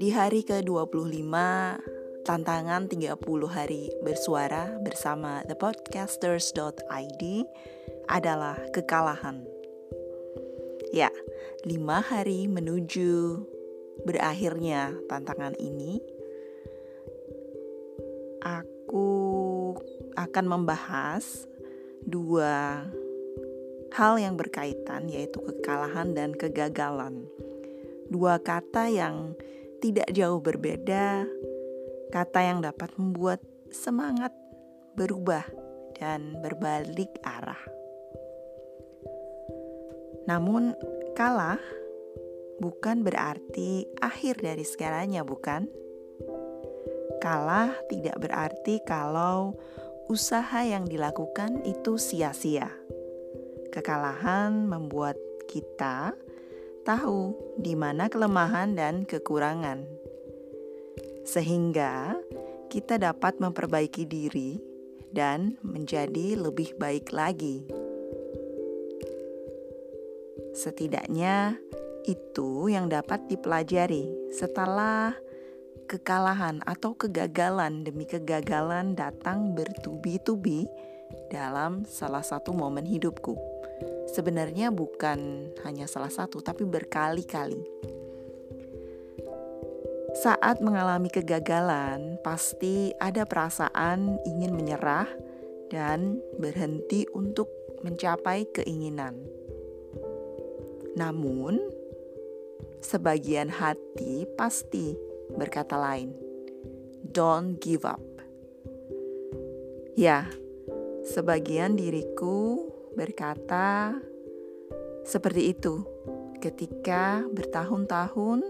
Di hari ke-25, tantangan 30 hari bersuara bersama thepodcasters.id adalah kekalahan. Ya, lima hari menuju berakhirnya tantangan ini, aku akan membahas dua hal yang berkaitan yaitu kekalahan dan kegagalan. Dua kata yang tidak jauh berbeda, kata yang dapat membuat semangat berubah dan berbalik arah. Namun, kalah bukan berarti akhir dari segalanya, bukan? Kalah tidak berarti kalau usaha yang dilakukan itu sia-sia. Kekalahan membuat kita tahu di mana kelemahan dan kekurangan, sehingga kita dapat memperbaiki diri dan menjadi lebih baik lagi. Setidaknya, itu yang dapat dipelajari setelah kekalahan atau kegagalan demi kegagalan datang bertubi-tubi dalam salah satu momen hidupku sebenarnya bukan hanya salah satu, tapi berkali-kali. Saat mengalami kegagalan, pasti ada perasaan ingin menyerah dan berhenti untuk mencapai keinginan. Namun, sebagian hati pasti berkata lain, "Don't give up." Ya, sebagian diriku berkata seperti itu ketika bertahun-tahun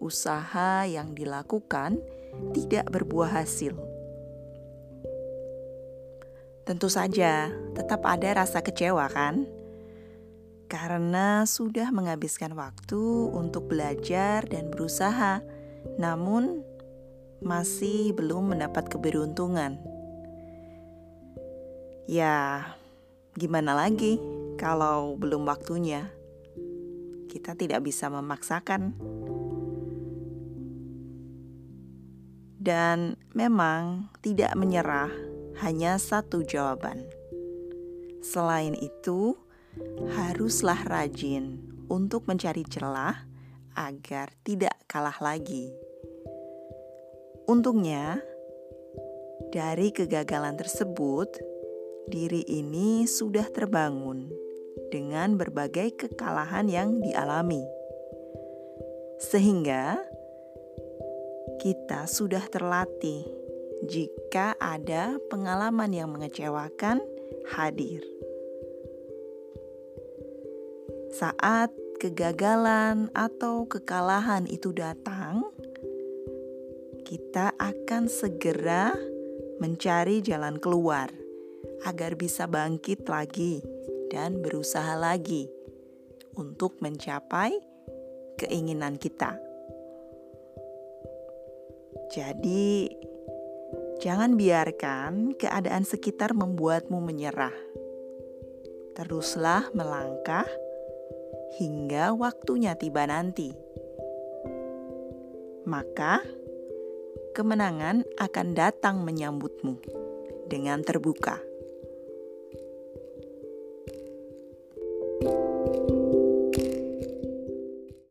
usaha yang dilakukan tidak berbuah hasil. Tentu saja, tetap ada rasa kecewa, kan? Karena sudah menghabiskan waktu untuk belajar dan berusaha, namun masih belum mendapat keberuntungan. Ya, Gimana lagi kalau belum waktunya? Kita tidak bisa memaksakan. Dan memang tidak menyerah hanya satu jawaban. Selain itu, haruslah rajin untuk mencari celah agar tidak kalah lagi. Untungnya, dari kegagalan tersebut, diri ini sudah terbangun dengan berbagai kekalahan yang dialami, sehingga kita sudah terlatih jika ada pengalaman yang mengecewakan hadir. Saat kegagalan atau kekalahan itu datang, kita akan segera mencari jalan keluar agar bisa bangkit lagi dan berusaha lagi untuk mencapai keinginan kita. Jadi, jangan biarkan keadaan sekitar membuatmu menyerah. Teruslah melangkah hingga waktunya tiba nanti. Maka, kemenangan akan datang menyambutmu dengan terbuka.